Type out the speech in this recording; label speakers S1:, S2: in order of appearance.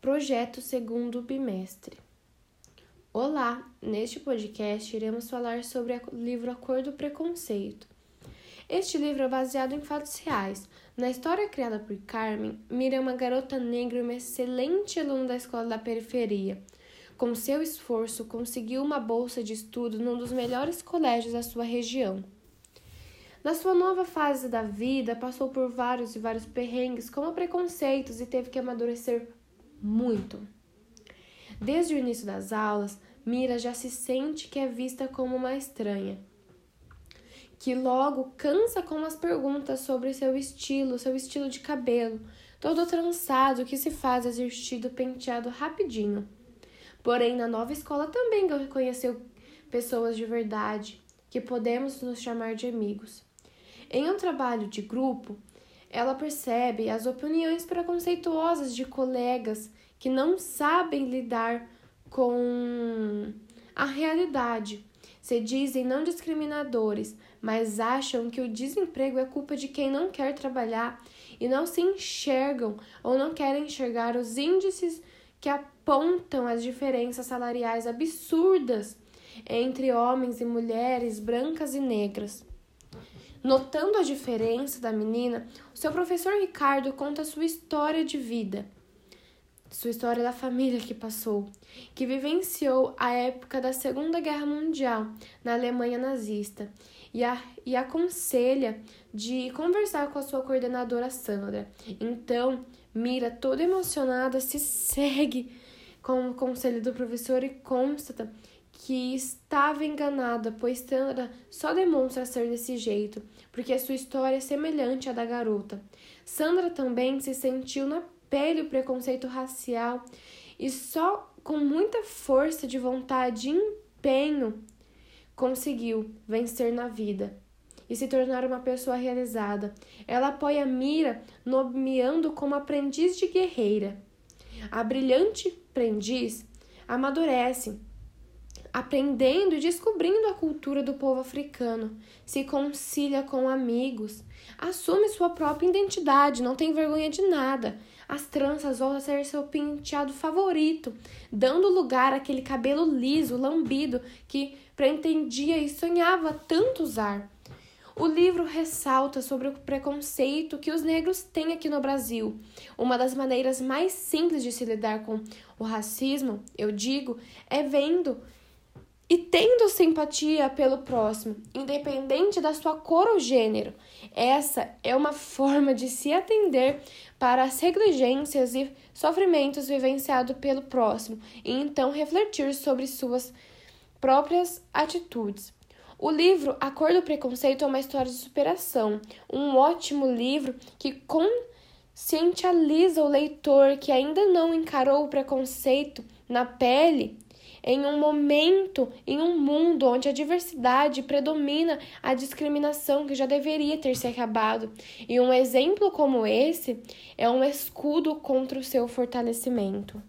S1: Projeto Segundo Bimestre. Olá! Neste podcast iremos falar sobre o livro A Cor do Preconceito. Este livro é baseado em fatos reais. Na história criada por Carmen, Mira é uma garota negra e uma excelente aluna da escola da periferia. Com seu esforço, conseguiu uma bolsa de estudo num dos melhores colégios da sua região. Na sua nova fase da vida, passou por vários e vários perrengues, como preconceitos, e teve que amadurecer muito. Desde o início das aulas, Mira já se sente que é vista como uma estranha, que logo cansa com as perguntas sobre seu estilo, seu estilo de cabelo, todo trançado que se faz exercido penteado rapidinho. Porém, na nova escola também reconheceu pessoas de verdade, que podemos nos chamar de amigos. Em um trabalho de grupo, ela percebe as opiniões preconceituosas de colegas que não sabem lidar com a realidade. Se dizem não discriminadores, mas acham que o desemprego é culpa de quem não quer trabalhar e não se enxergam ou não querem enxergar os índices que apontam as diferenças salariais absurdas entre homens e mulheres brancas e negras. Notando a diferença da menina, o seu professor Ricardo conta sua história de vida, sua história da família que passou, que vivenciou a época da Segunda Guerra Mundial na Alemanha nazista e, a, e aconselha de conversar com a sua coordenadora Sandra. Então, Mira, toda emocionada, se segue com o conselho do professor e constata que estava enganada, pois Sandra só demonstra ser desse jeito, porque sua história é semelhante à da garota. Sandra também se sentiu na pele o preconceito racial e só com muita força de vontade e empenho conseguiu vencer na vida e se tornar uma pessoa realizada. Ela apoia Mira, nomeando como aprendiz de guerreira. A brilhante aprendiz amadurece aprendendo e descobrindo a cultura do povo africano, se concilia com amigos, assume sua própria identidade, não tem vergonha de nada. As tranças voltam a ser seu penteado favorito, dando lugar àquele cabelo liso, lambido que pretendia e sonhava tanto usar. O livro ressalta sobre o preconceito que os negros têm aqui no Brasil. Uma das maneiras mais simples de se lidar com o racismo, eu digo, é vendo e tendo simpatia pelo próximo, independente da sua cor ou gênero. Essa é uma forma de se atender para as negligências e sofrimentos vivenciados pelo próximo e então refletir sobre suas próprias atitudes. O livro A Cor do Preconceito é uma história de superação, um ótimo livro que conscientiza o leitor que ainda não encarou o preconceito na pele em um momento, em um mundo onde a diversidade predomina a discriminação que já deveria ter se acabado. E um exemplo como esse é um escudo contra o seu fortalecimento.